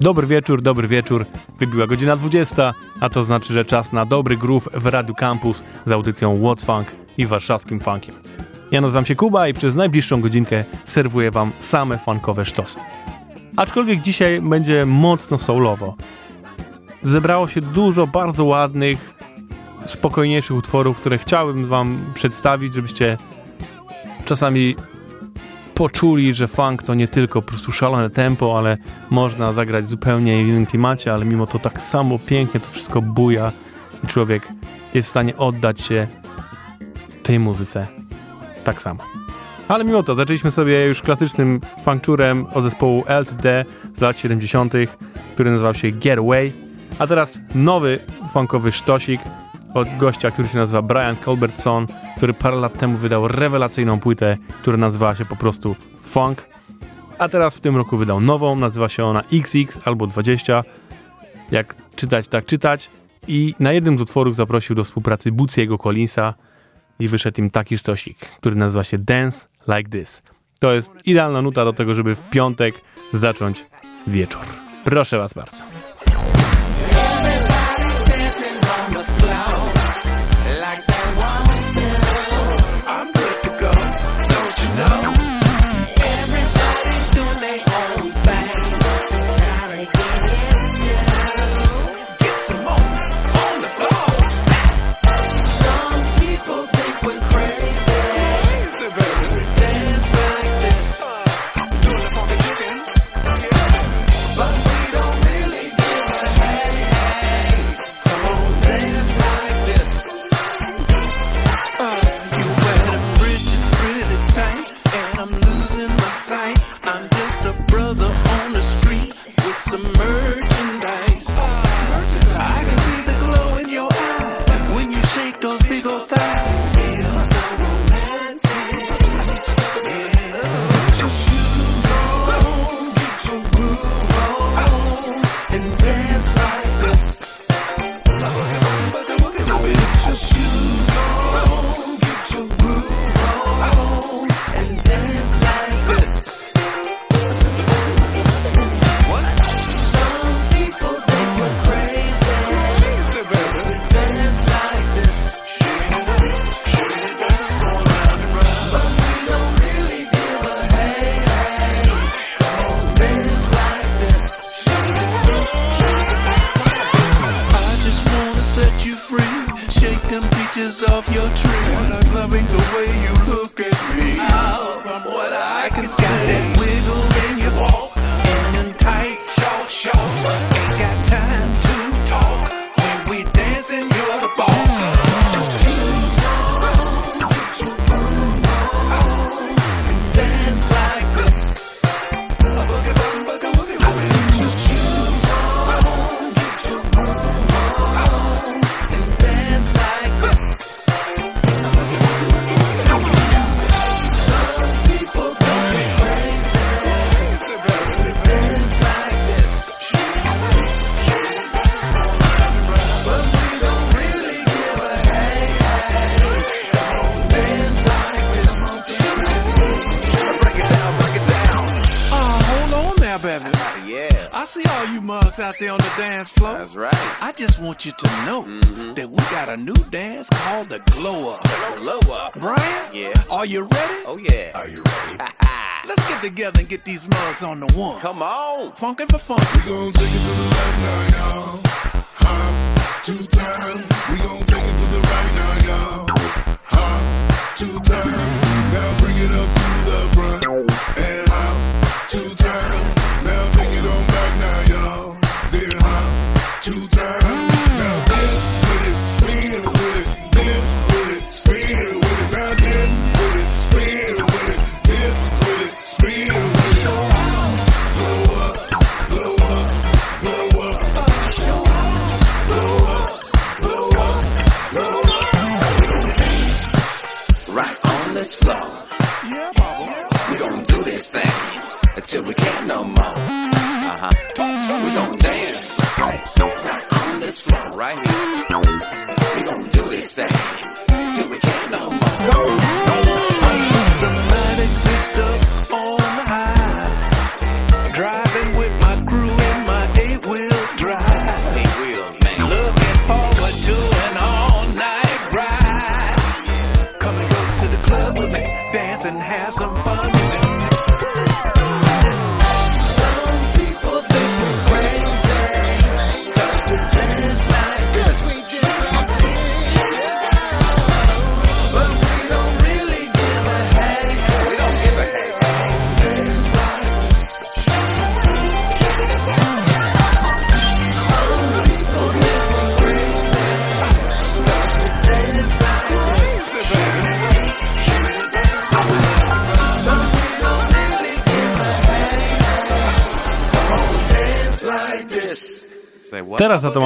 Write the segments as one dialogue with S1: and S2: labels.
S1: Dobry wieczór, dobry wieczór. Wybiła godzina 20, a to znaczy, że czas na dobry groove w Radiu Campus z audycją What's Funk i warszawskim funkiem. Ja nazywam się Kuba i przez najbliższą godzinkę serwuję wam same funkowe sztosy. Aczkolwiek dzisiaj będzie mocno soulowo. Zebrało się dużo bardzo ładnych, spokojniejszych utworów, które chciałbym wam przedstawić, żebyście czasami poczuli, że funk to nie tylko po prostu szalone tempo, ale można zagrać zupełnie w innym klimacie, ale mimo to tak samo pięknie to wszystko buja i człowiek jest w stanie oddać się tej muzyce tak samo. Ale mimo to zaczęliśmy sobie już klasycznym funkczurem od zespołu LTD z lat 70., który nazywał się Getaway, a teraz nowy funkowy sztosik od gościa, który się nazywa Brian Colbertson, który parę lat temu wydał rewelacyjną płytę, która nazywała się po prostu Funk. A teraz w tym roku wydał nową, nazywa się ona XX albo 20. Jak czytać, tak czytać. I na jednym z utworów zaprosił do współpracy Bootsiego Collinsa i wyszedł im taki sztosik, który nazywa się Dance Like This. To jest idealna nuta do tego, żeby w piątek zacząć wieczór. Proszę was bardzo.
S2: of your
S3: dreams.
S2: funkin' for fun.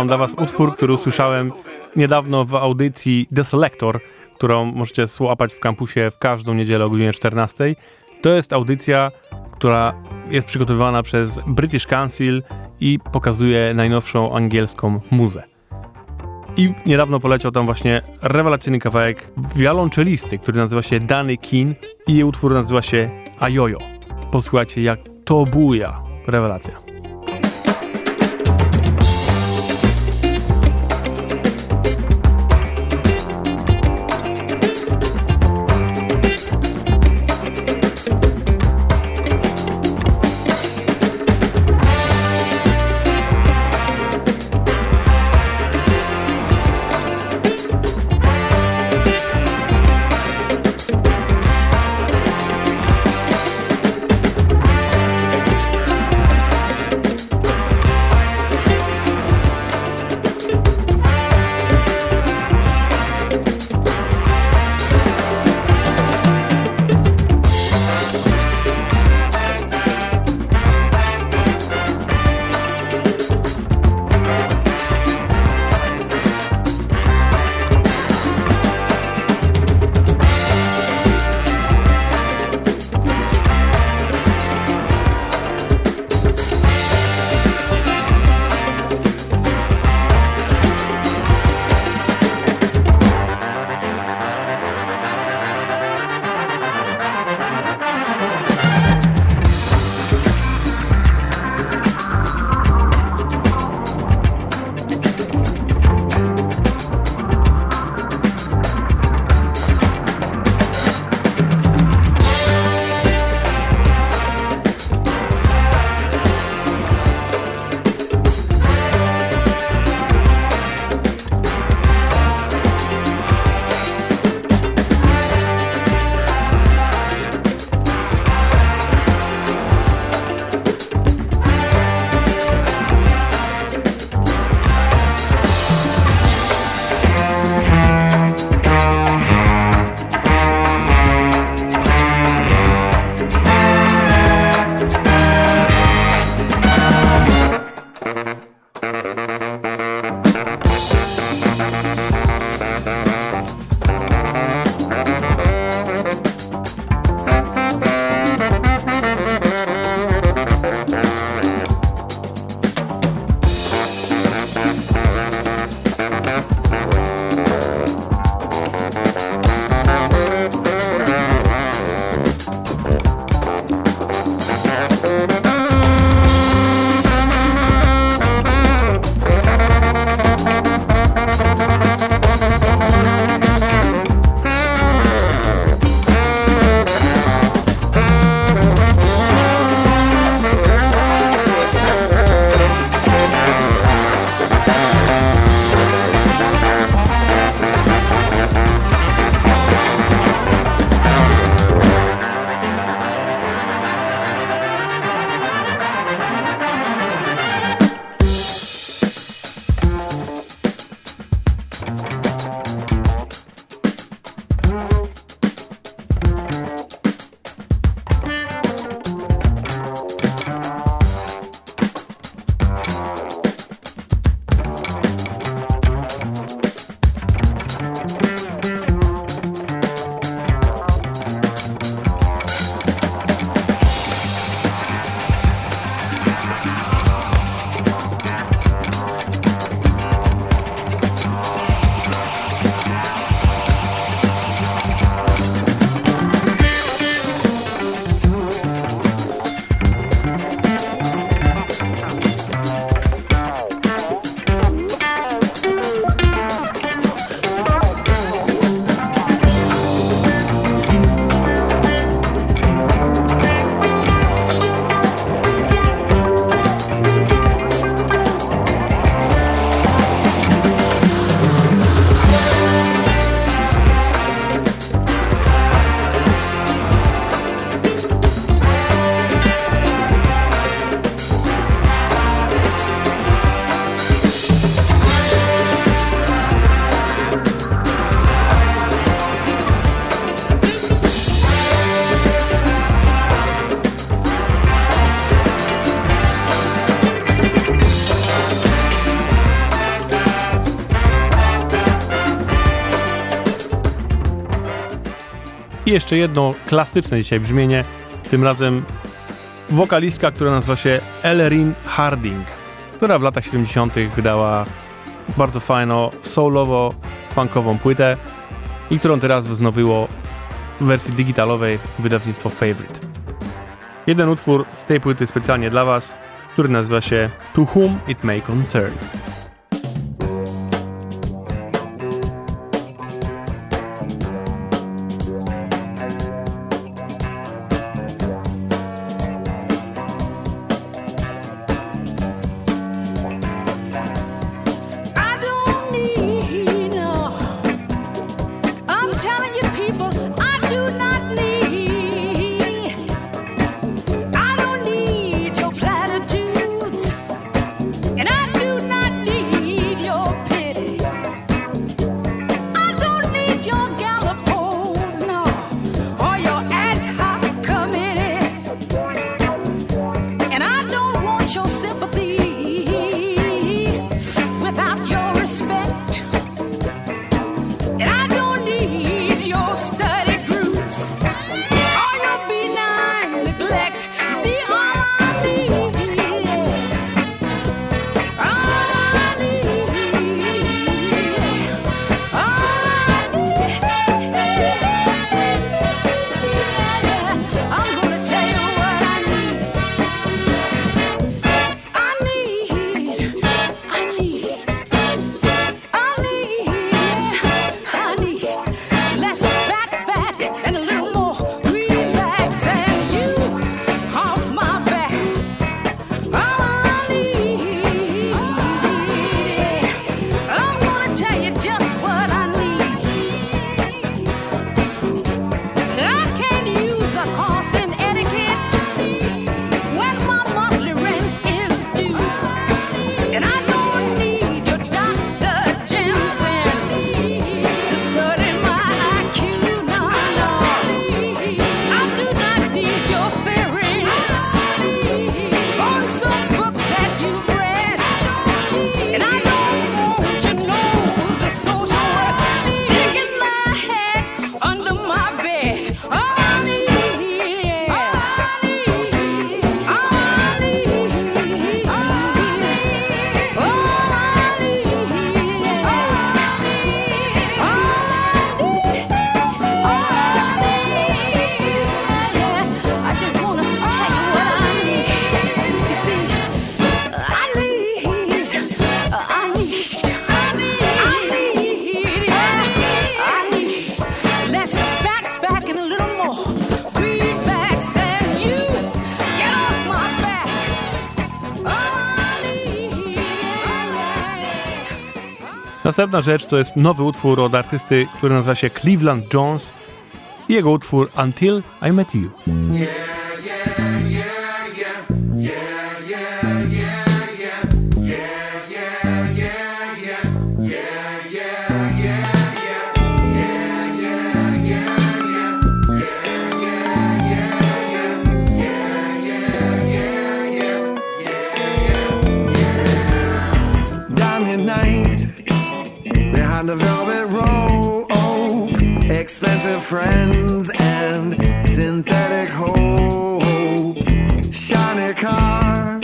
S1: mam dla was utwór, który usłyszałem niedawno w audycji The Selector, którą możecie słuchać w kampusie w każdą niedzielę o godzinie 14. To jest audycja, która jest przygotowywana przez British Council i pokazuje najnowszą angielską muzę. I niedawno poleciał tam właśnie rewelacyjny kawałek wialonczelisty, który nazywa się Danny Keen i jej utwór nazywa się Ajojo. Posłuchajcie jak to buja. Rewelacja.
S4: jeszcze jedno klasyczne dzisiaj brzmienie, tym razem wokalistka, która nazywa się Ellerin Harding, która w latach 70. wydała bardzo fajną, soulowo-funkową płytę i którą teraz wznowiło w wersji digitalowej wydawnictwo Favorite. Jeden utwór z tej płyty specjalnie dla Was, który nazywa się To Whom It May Concern. Następna rzecz to jest nowy utwór od artysty, który nazywa się Cleveland Jones i jego utwór Until I Met You.
S5: Yeah, yeah, yeah. friends and synthetic hope, shiny car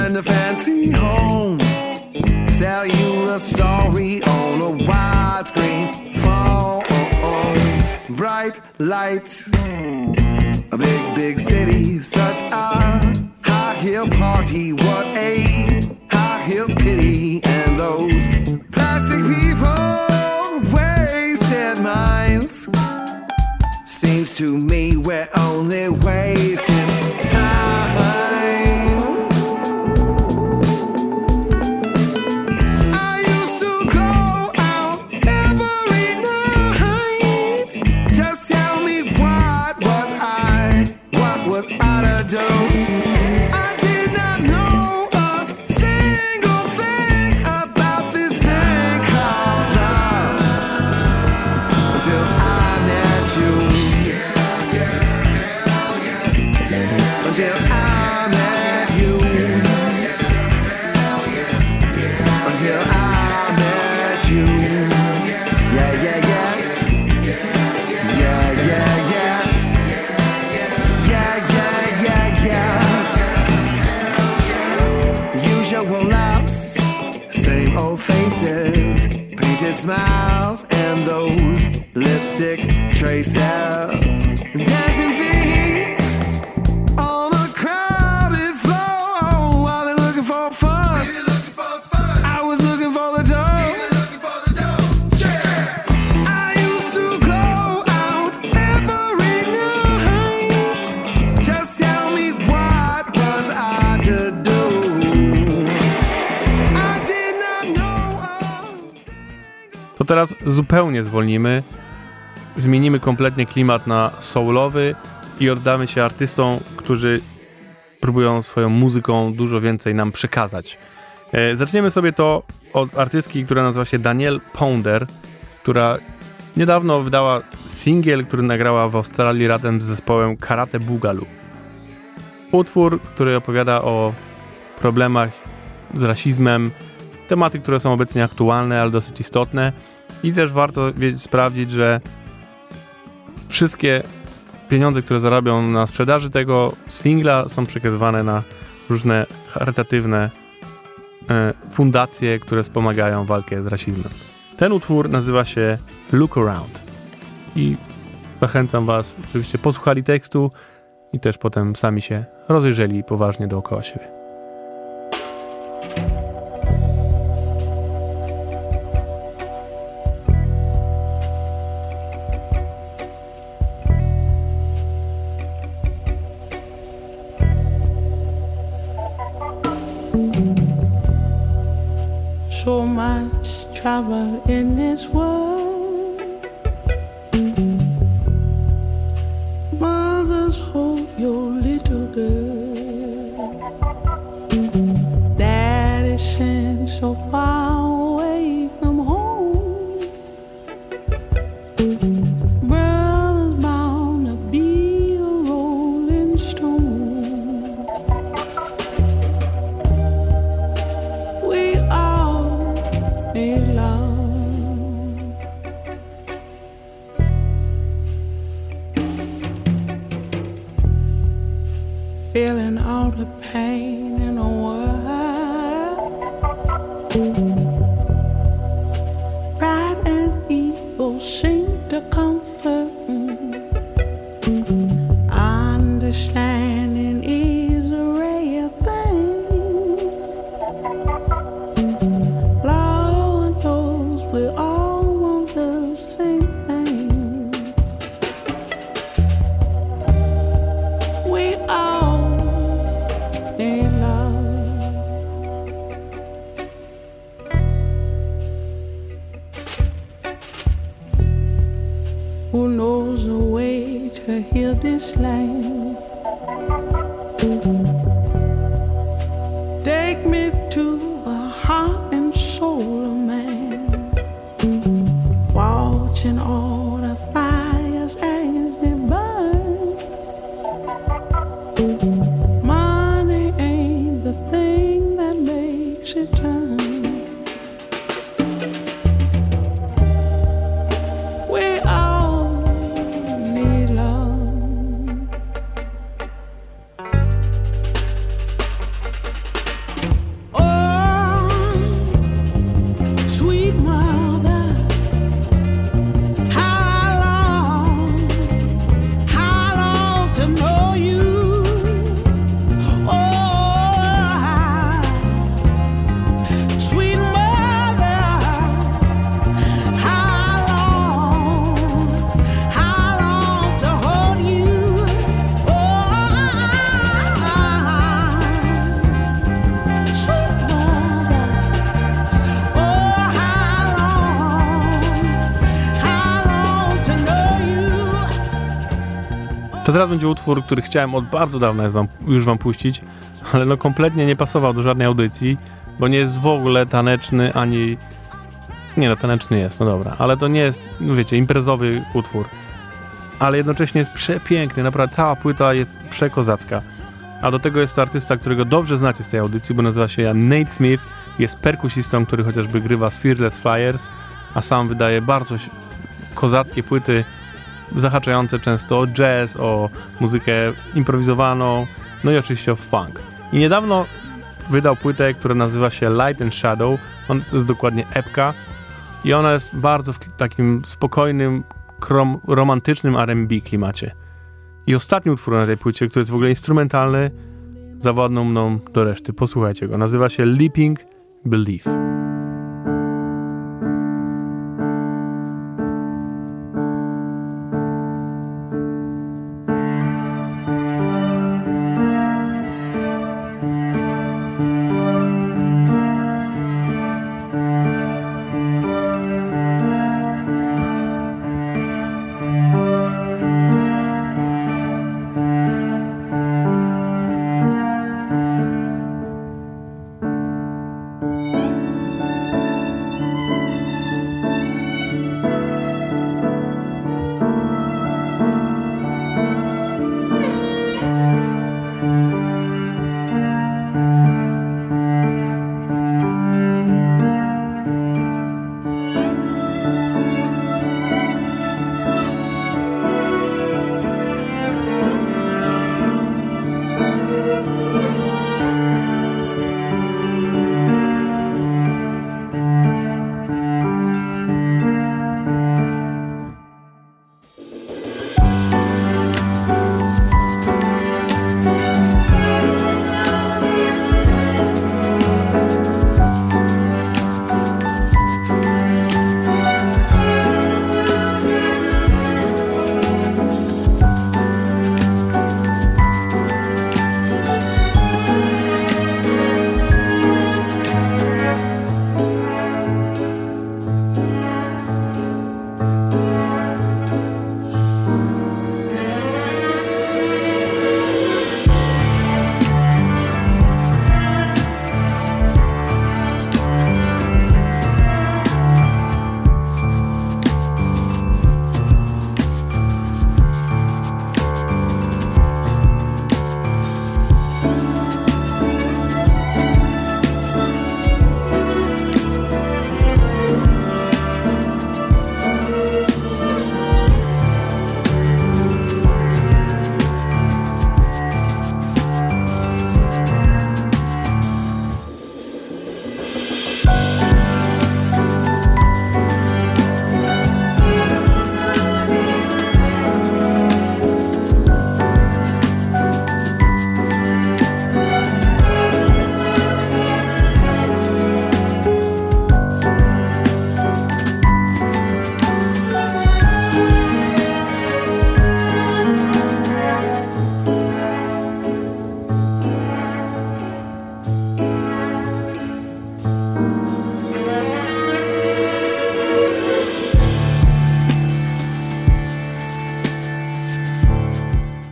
S5: and a fancy home. Sell you a sorry on a widescreen phone, bright lights. A big, big city, such a high heel party. What a high heel pity. to me, we're only waiting. until I met you. Until I met you. Yeah, yeah, yeah. Yeah, yeah, yeah. Yeah, yeah, yeah, yeah. Usual laughs, same old faces, painted smiles, and those lipstick
S1: traces. Teraz zupełnie zwolnimy, zmienimy kompletnie klimat na soulowy i oddamy się artystom, którzy próbują swoją muzyką dużo więcej nam przekazać. E, zaczniemy sobie to od artystki, która nazywa się Danielle Pounder, która niedawno wydała singiel, który nagrała w Australii razem z zespołem Karate Boogaloo. Utwór, który opowiada o problemach z rasizmem, tematy, które są obecnie aktualne, ale dosyć istotne. I też warto sprawdzić, że wszystkie pieniądze, które zarabią na sprzedaży tego singla, są przekazywane na różne charytatywne e, fundacje, które wspomagają walkę z rasizmem. Ten utwór nazywa się Look Around. I zachęcam Was, żebyście posłuchali tekstu i też potem sami się rozejrzeli poważnie dookoła siebie.
S6: Much trouble in this world.
S1: Będzie utwór, który chciałem od bardzo dawna już wam puścić, ale no kompletnie nie pasował do żadnej audycji, bo nie jest w ogóle taneczny ani... Nie no, taneczny jest, no dobra, ale to nie jest, no wiecie, imprezowy utwór. Ale jednocześnie jest przepiękny, naprawdę cała płyta jest przekozacka. A do tego jest to artysta, którego dobrze znacie z tej audycji, bo nazywa się Nate Smith, jest perkusistą, który chociażby grywa z Fearless Flyers, a sam wydaje bardzo kozackie płyty, zahaczające często o jazz, o muzykę improwizowaną, no i oczywiście o funk. I niedawno wydał płytę, która nazywa się Light and Shadow. On to jest dokładnie epka I ona jest bardzo w takim spokojnym, krom, romantycznym R&B klimacie. I ostatni utwór na tej płycie, który jest w ogóle instrumentalny, zawodną mną do reszty. Posłuchajcie go. Nazywa się Leaping Belief.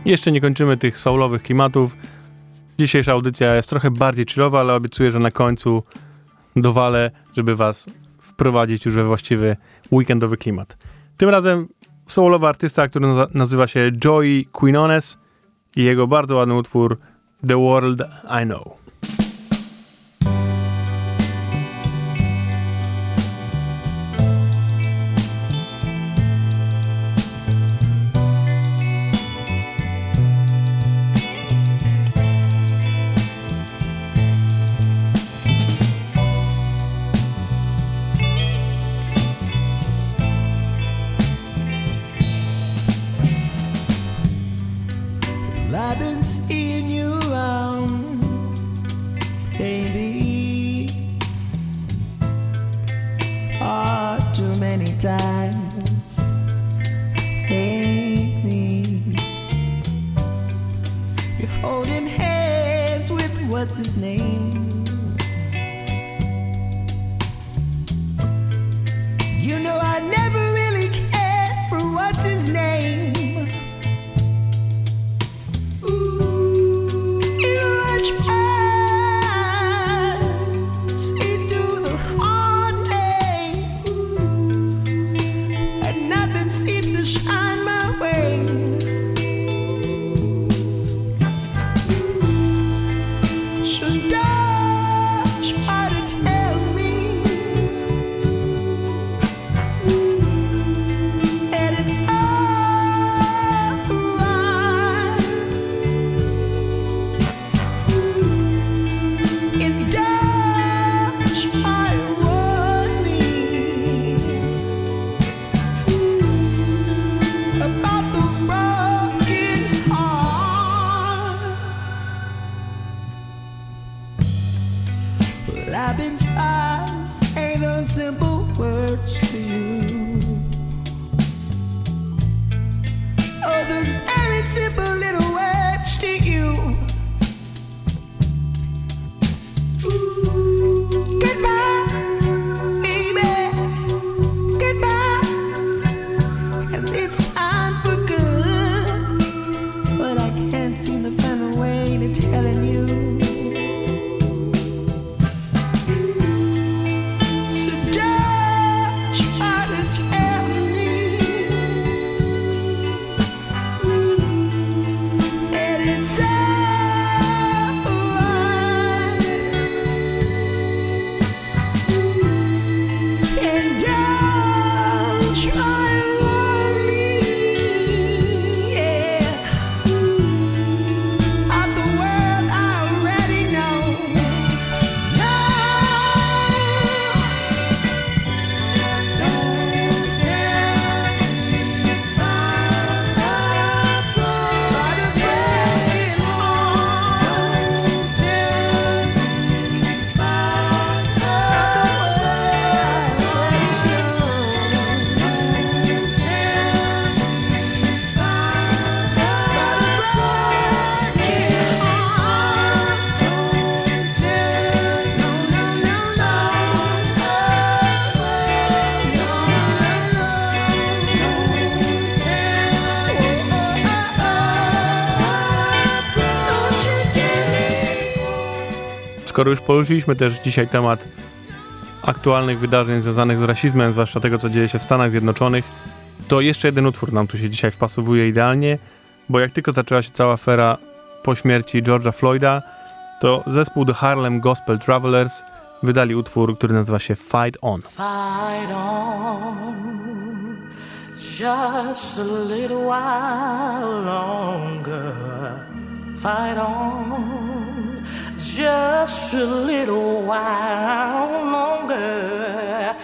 S1: Jeszcze nie kończymy tych soulowych klimatów. Dzisiejsza audycja jest trochę bardziej chillowa, ale obiecuję, że na końcu dowalę, żeby was wprowadzić już we właściwy weekendowy klimat. Tym razem soulowy artysta, który nazywa się Joey Quinones i jego bardzo ładny utwór The World I Know.
S6: Too many times. You're holding hands with what's his name?
S1: skoro już poruszyliśmy też dzisiaj temat aktualnych wydarzeń związanych z rasizmem, zwłaszcza tego, co dzieje się w Stanach Zjednoczonych, to jeszcze jeden utwór nam tu się dzisiaj wpasowuje idealnie, bo jak tylko zaczęła się cała afera po śmierci George'a Floyda, to zespół The Harlem Gospel Travelers wydali utwór, który nazywa się Fight On.
S7: Fight on just a little while longer. Fight on. just a little while longer.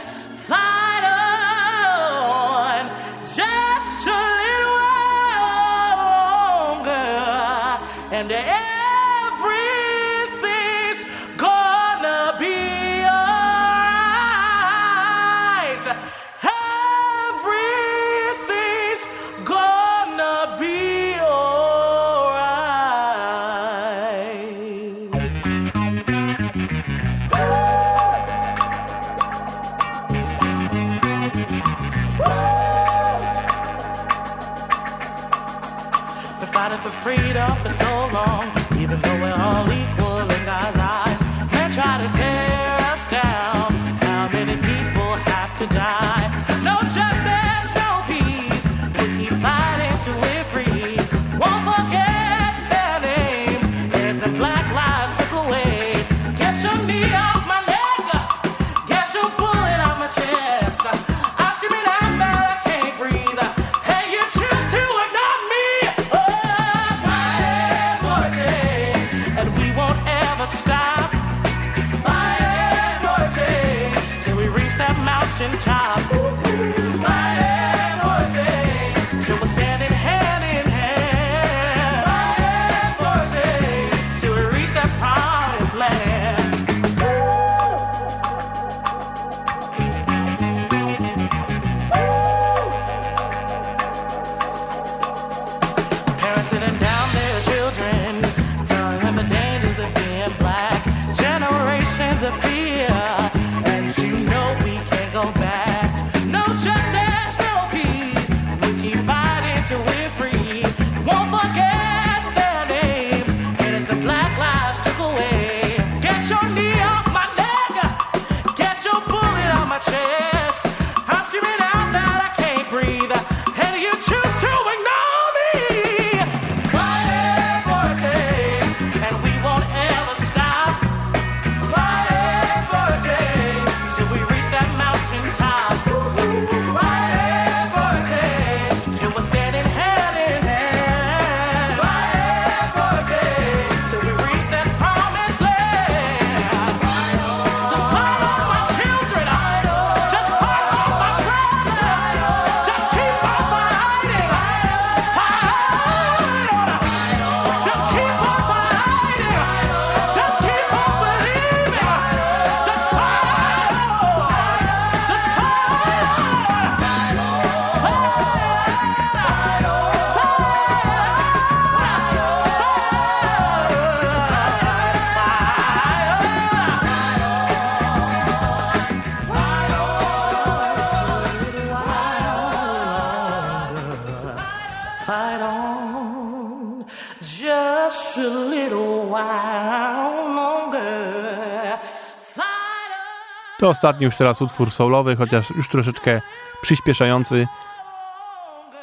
S1: ostatni już teraz utwór soulowy, chociaż już troszeczkę przyspieszający,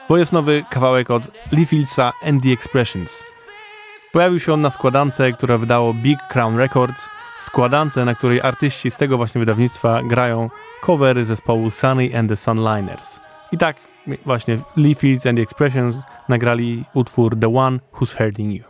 S1: bo jest nowy kawałek od Lee Fieldsa and the Expressions. Pojawił się on na składance, które wydało Big Crown Records, składance, na której artyści z tego właśnie wydawnictwa grają covery zespołu Sunny and the Sunliners. I tak właśnie Lee Fields and the Expressions nagrali utwór The One Who's Hurting You.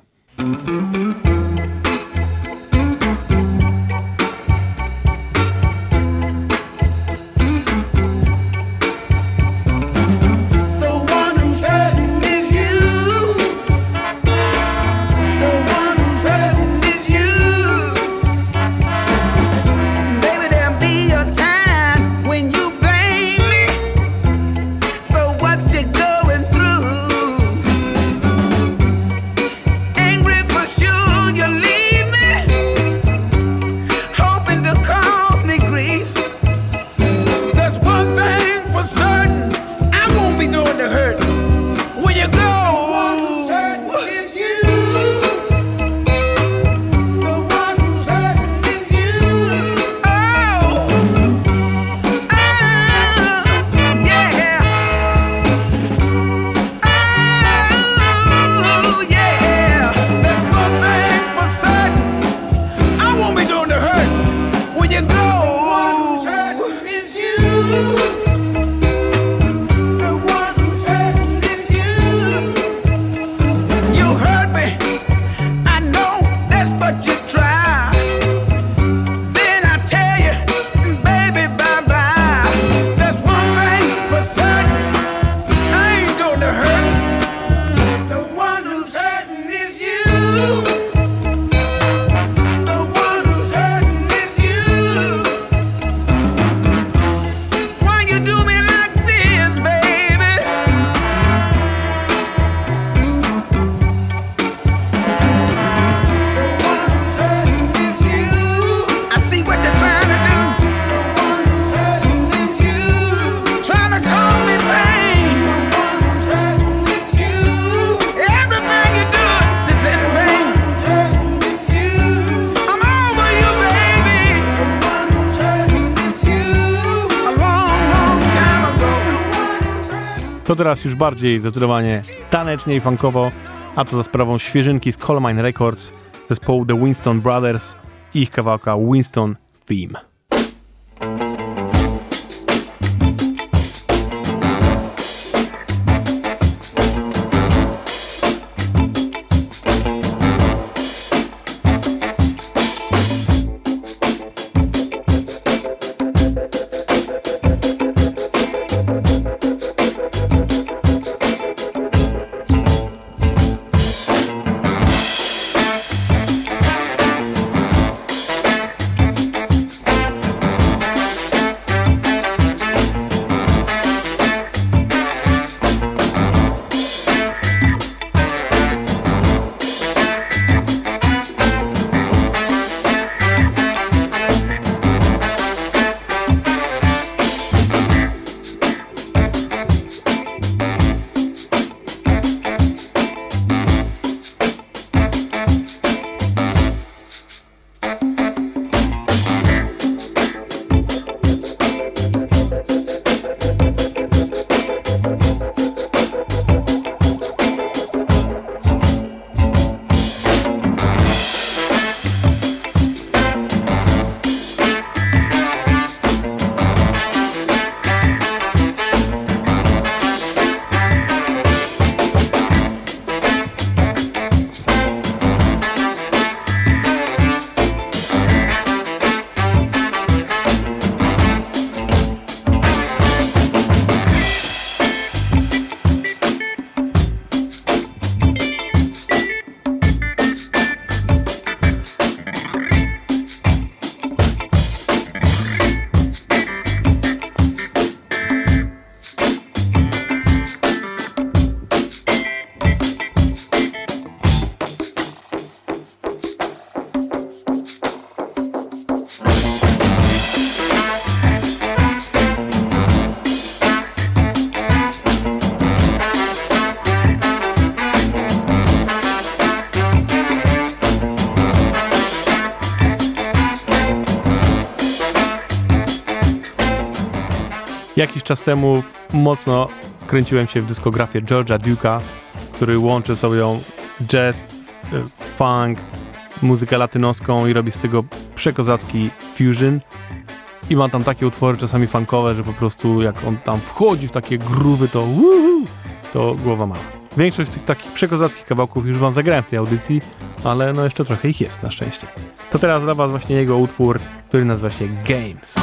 S1: teraz już bardziej zdecydowanie tanecznie i funkowo, a to za sprawą świeżynki z Colmine Records zespołu The Winston Brothers i ich kawałka Winston Theme. Czas temu mocno wkręciłem się w dyskografię George'a Duke'a, który łączy sobie jazz, y, funk, muzykę latynoską i robi z tego przekozacki fusion. I ma tam takie utwory czasami funkowe, że po prostu jak on tam wchodzi w takie groowy, to uhu, to głowa mała. Większość tych takich przekozackich kawałków już wam zagrałem w tej audycji, ale no jeszcze trochę ich jest na szczęście. To teraz dla was właśnie jego utwór, który nazywa się Games.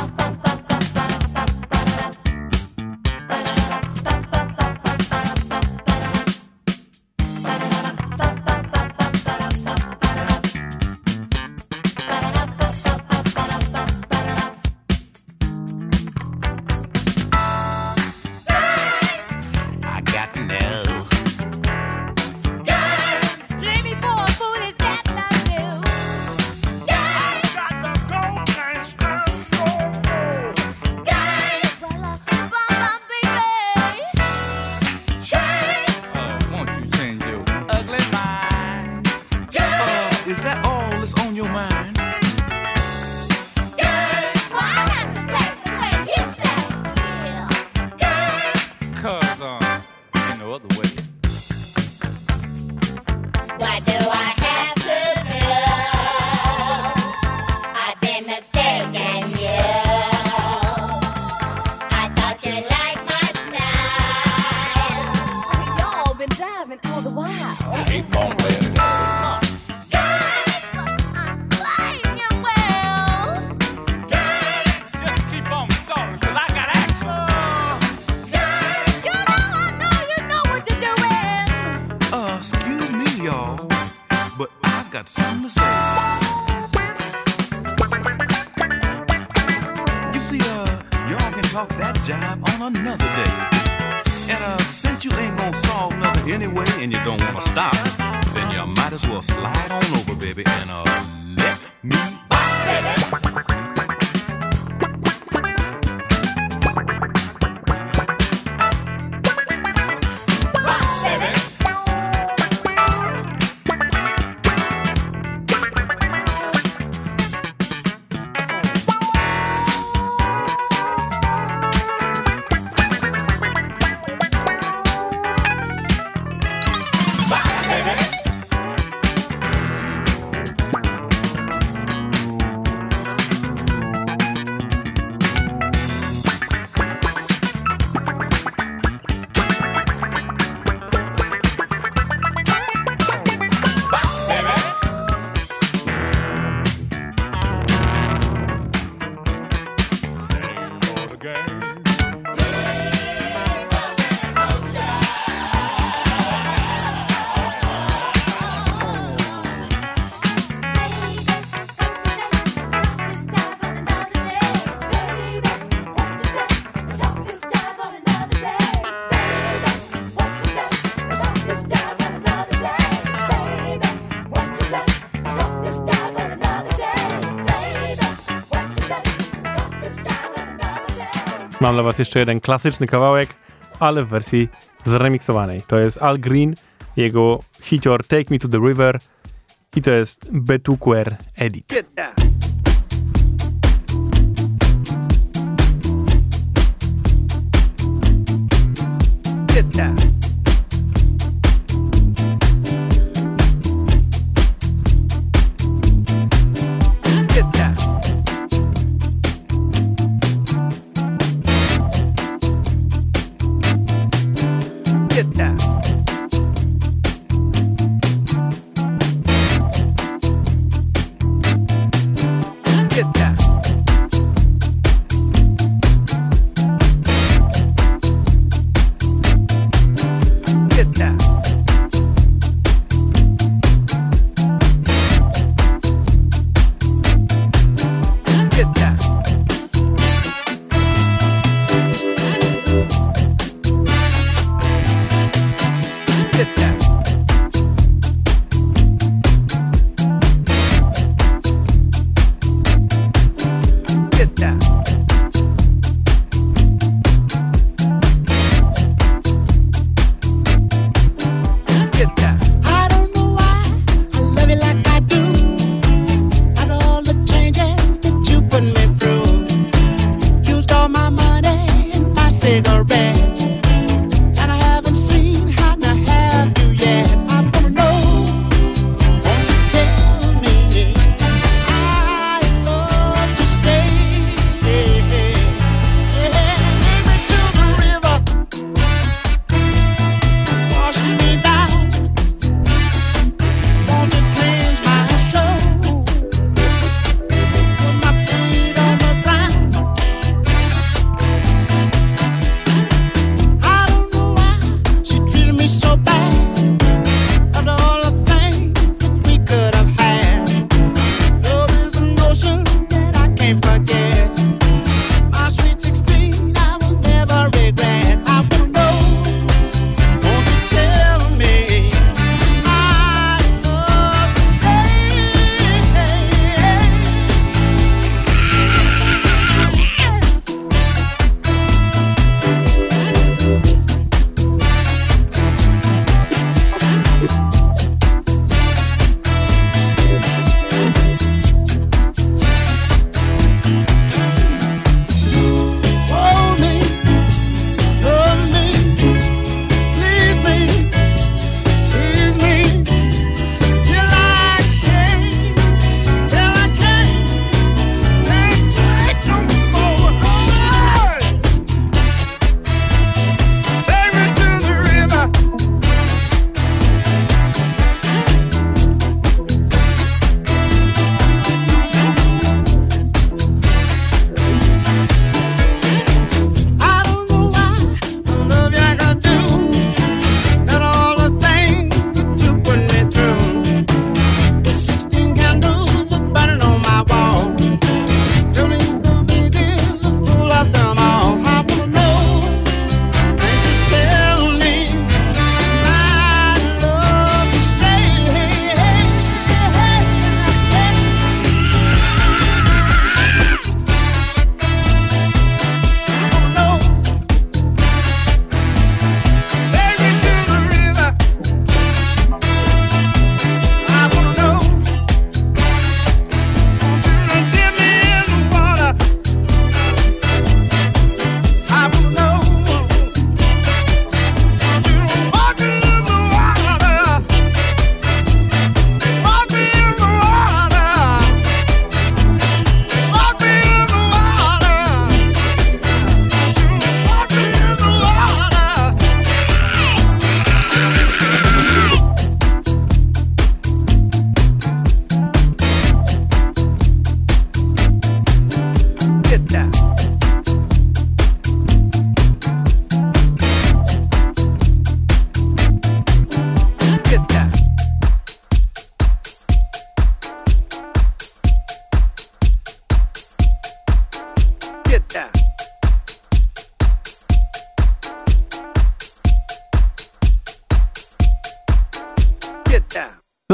S1: Mam dla was jeszcze jeden klasyczny kawałek, ale w wersji zremiksowanej. To jest Al Green, jego hicior Take Me to the River i to jest Betuquer Edit.
S3: Get down.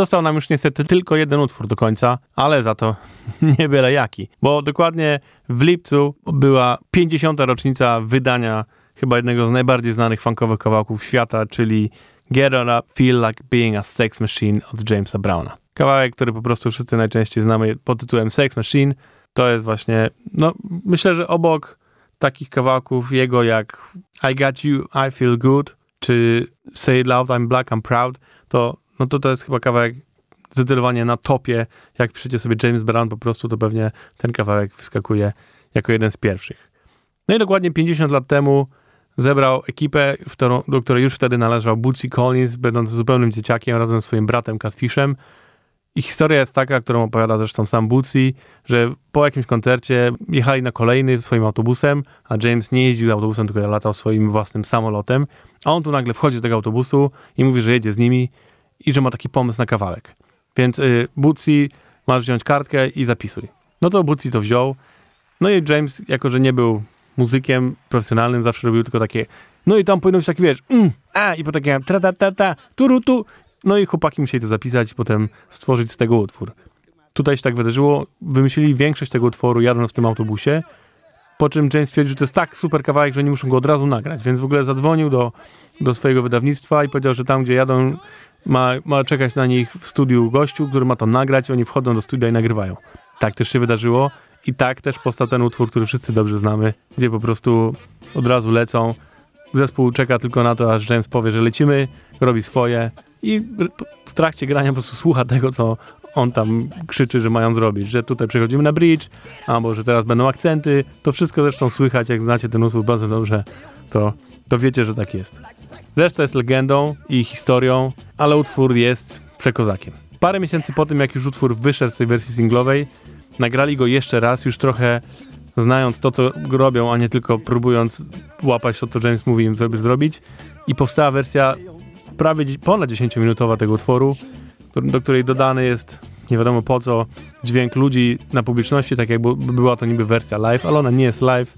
S1: Został nam już niestety tylko jeden utwór do końca, ale za to nie byle jaki, bo dokładnie w lipcu była 50. rocznica wydania chyba jednego z najbardziej znanych funkowych kawałków świata, czyli Get On Up, Feel Like Being a Sex Machine od Jamesa Browna. Kawałek, który po prostu wszyscy najczęściej znamy pod tytułem Sex Machine, to jest właśnie, no myślę, że obok takich kawałków jego jak I Got You, I Feel Good, czy Say It Loud, I'm Black, I'm Proud, to, no to to jest chyba kawałek zdecydowanie na topie. Jak piszecie sobie James Brown po prostu, to pewnie ten kawałek wyskakuje jako jeden z pierwszych. No i dokładnie 50 lat temu zebrał ekipę, do której już wtedy należał Bootsy Collins, będąc zupełnym dzieciakiem razem ze swoim bratem Catfishem. I historia jest taka, którą opowiada zresztą sam Bootsy, że po jakimś koncercie jechali na kolejny swoim autobusem, a James nie jeździł autobusem, tylko latał swoim własnym samolotem. A on tu nagle wchodzi do tego autobusu i mówi, że jedzie z nimi i że ma taki pomysł na kawałek. Więc y, Bootsy masz wziąć kartkę i zapisuj. No to Bootsy to wziął. No i James, jako że nie był muzykiem profesjonalnym, zawsze robił tylko takie no i tam powinno być takie, wiesz, mm, a i po takie tra ta ta ta, turu tu. No i chłopaki musieli to zapisać potem stworzyć z tego utwór. Tutaj się tak wydarzyło. Wymyślili większość tego utworu jadąc w tym autobusie, po czym James stwierdził, że to jest tak super kawałek, że oni muszą go od razu nagrać, więc w ogóle zadzwonił do, do swojego wydawnictwa i powiedział, że tam, gdzie jadą, ma, ma czekać na nich w studiu gościu, który ma to nagrać, oni wchodzą do studia i nagrywają. Tak też się wydarzyło i tak też powstał ten utwór, który wszyscy dobrze znamy, gdzie po prostu od razu lecą. Zespół czeka tylko na to, aż James powie, że lecimy, robi swoje i w trakcie grania po prostu słucha tego, co on tam krzyczy, że mają zrobić, że tutaj przechodzimy na bridge, albo że teraz będą akcenty. To wszystko zresztą słychać, jak znacie ten utwór bardzo dobrze, to, to wiecie, że tak jest. Reszta jest legendą i historią, ale utwór jest przekozakiem. Parę miesięcy po tym, jak już utwór wyszedł z tej wersji singlowej, nagrali go jeszcze raz, już trochę znając to, co robią, a nie tylko próbując łapać to, co James mówi im żeby zrobić. I powstała wersja prawie ponad 10-minutowa tego utworu, do której dodany jest nie wiadomo po co dźwięk ludzi na publiczności, tak jakby była to niby wersja live, ale ona nie jest live,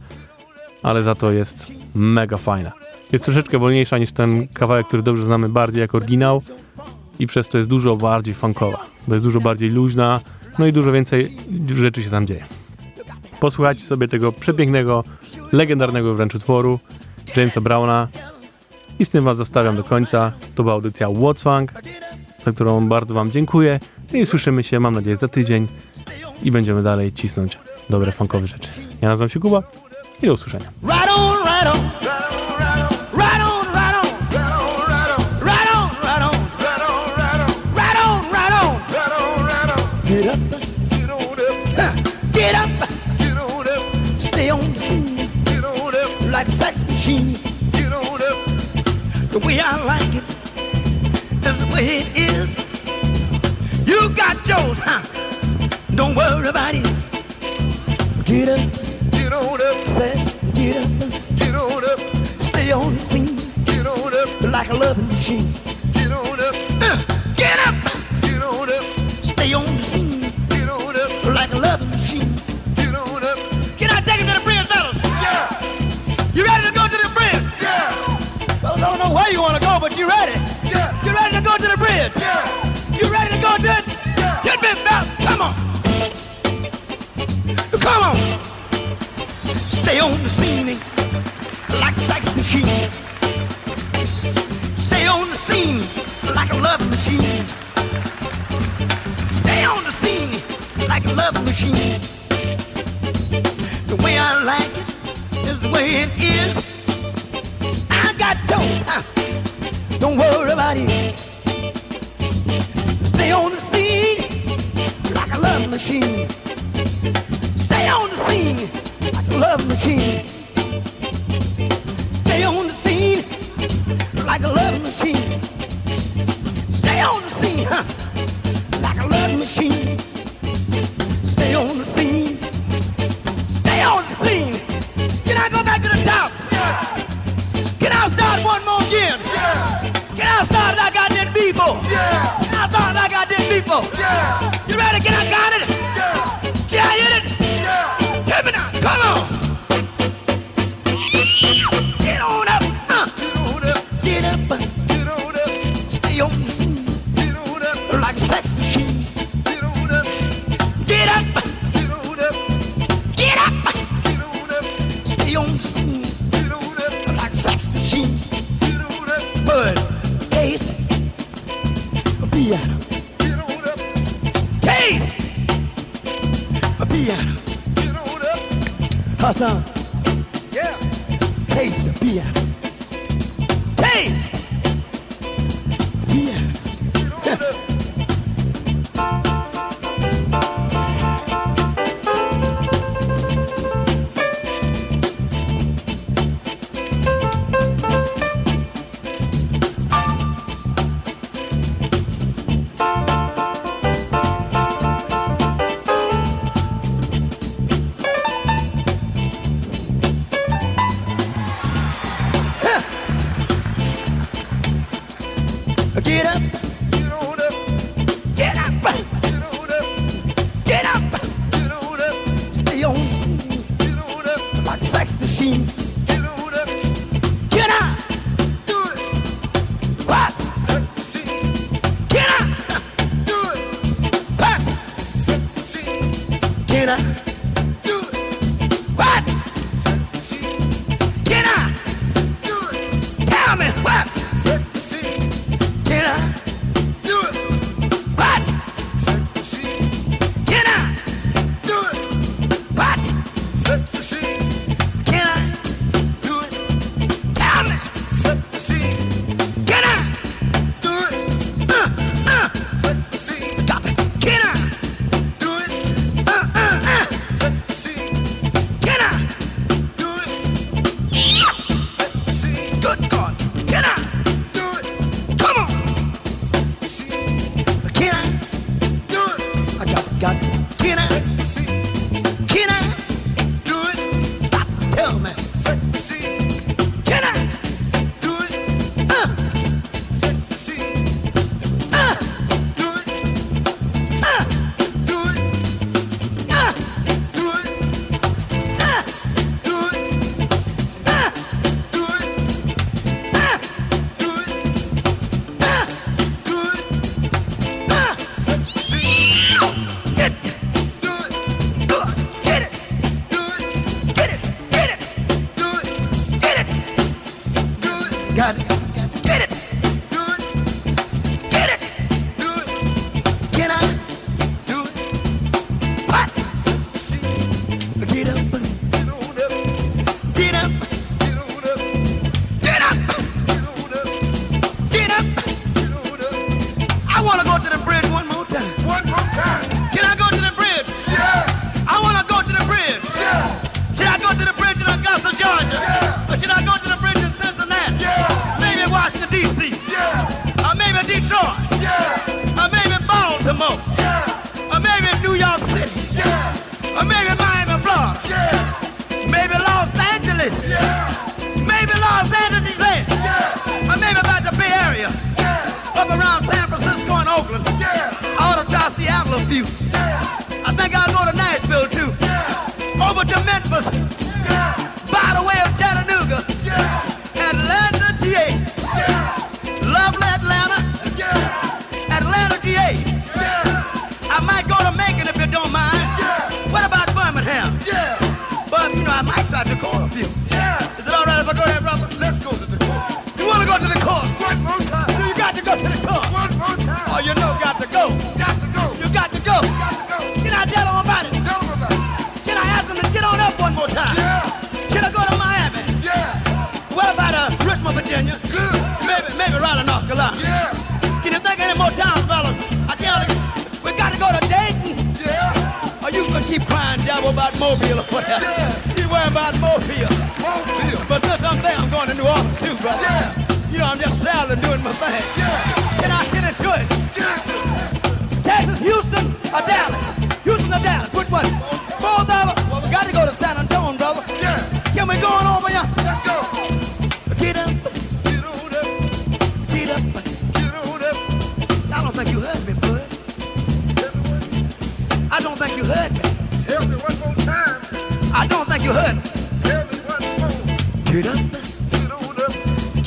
S1: ale za to jest mega fajna. Jest troszeczkę wolniejsza niż ten kawałek, który dobrze znamy bardziej jako oryginał i przez to jest dużo bardziej funkowa, bo jest dużo bardziej luźna, no i dużo więcej rzeczy się tam dzieje. Posłuchajcie sobie tego przepięknego, legendarnego wręcz utworu Jamesa Browna i z tym was zostawiam do końca. To była audycja What's Funk, za którą bardzo wam dziękuję i słyszymy się, mam nadzieję, za tydzień i będziemy dalej cisnąć dobre funkowe rzeczy. Ja nazywam się Kuba i do usłyszenia.
S8: Right on, right on. Like a sex machine. Get on up. The way I like it is the way it is. You got yours, huh? Don't worry about it. Get up. Say, get up. Get on up. Stay on the scene. Get on up. Like a loving machine. You want to go, but you ready? Yeah. You ready to go to the bridge? Yeah. You ready to go to it? Hit me, fellas. Come on. Come on. Stay on the scene like a sex machine. Stay on the scene like a love machine. Stay on the scene like a love machine. The way I like it is the way it is. Got told, huh? don't worry about it. Stay on the scene like a love machine. Stay on the scene like a love machine.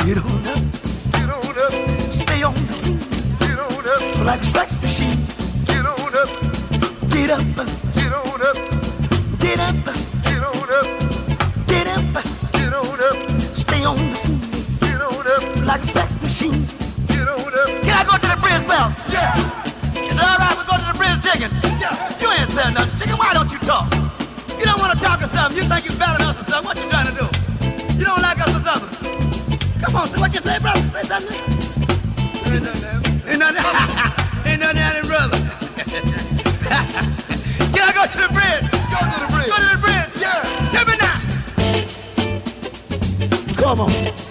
S9: Get on up, get on up.
S8: Stay on the scene.
S9: Get on up.
S8: Like a sex machine.
S9: Get on up.
S8: Get up something? Ain't nothing. Ain't nothing out brother. Can I go to the bridge?
S9: Go to the bridge.
S8: Go to the bridge.
S9: Yeah.
S8: Tell me now. Come on.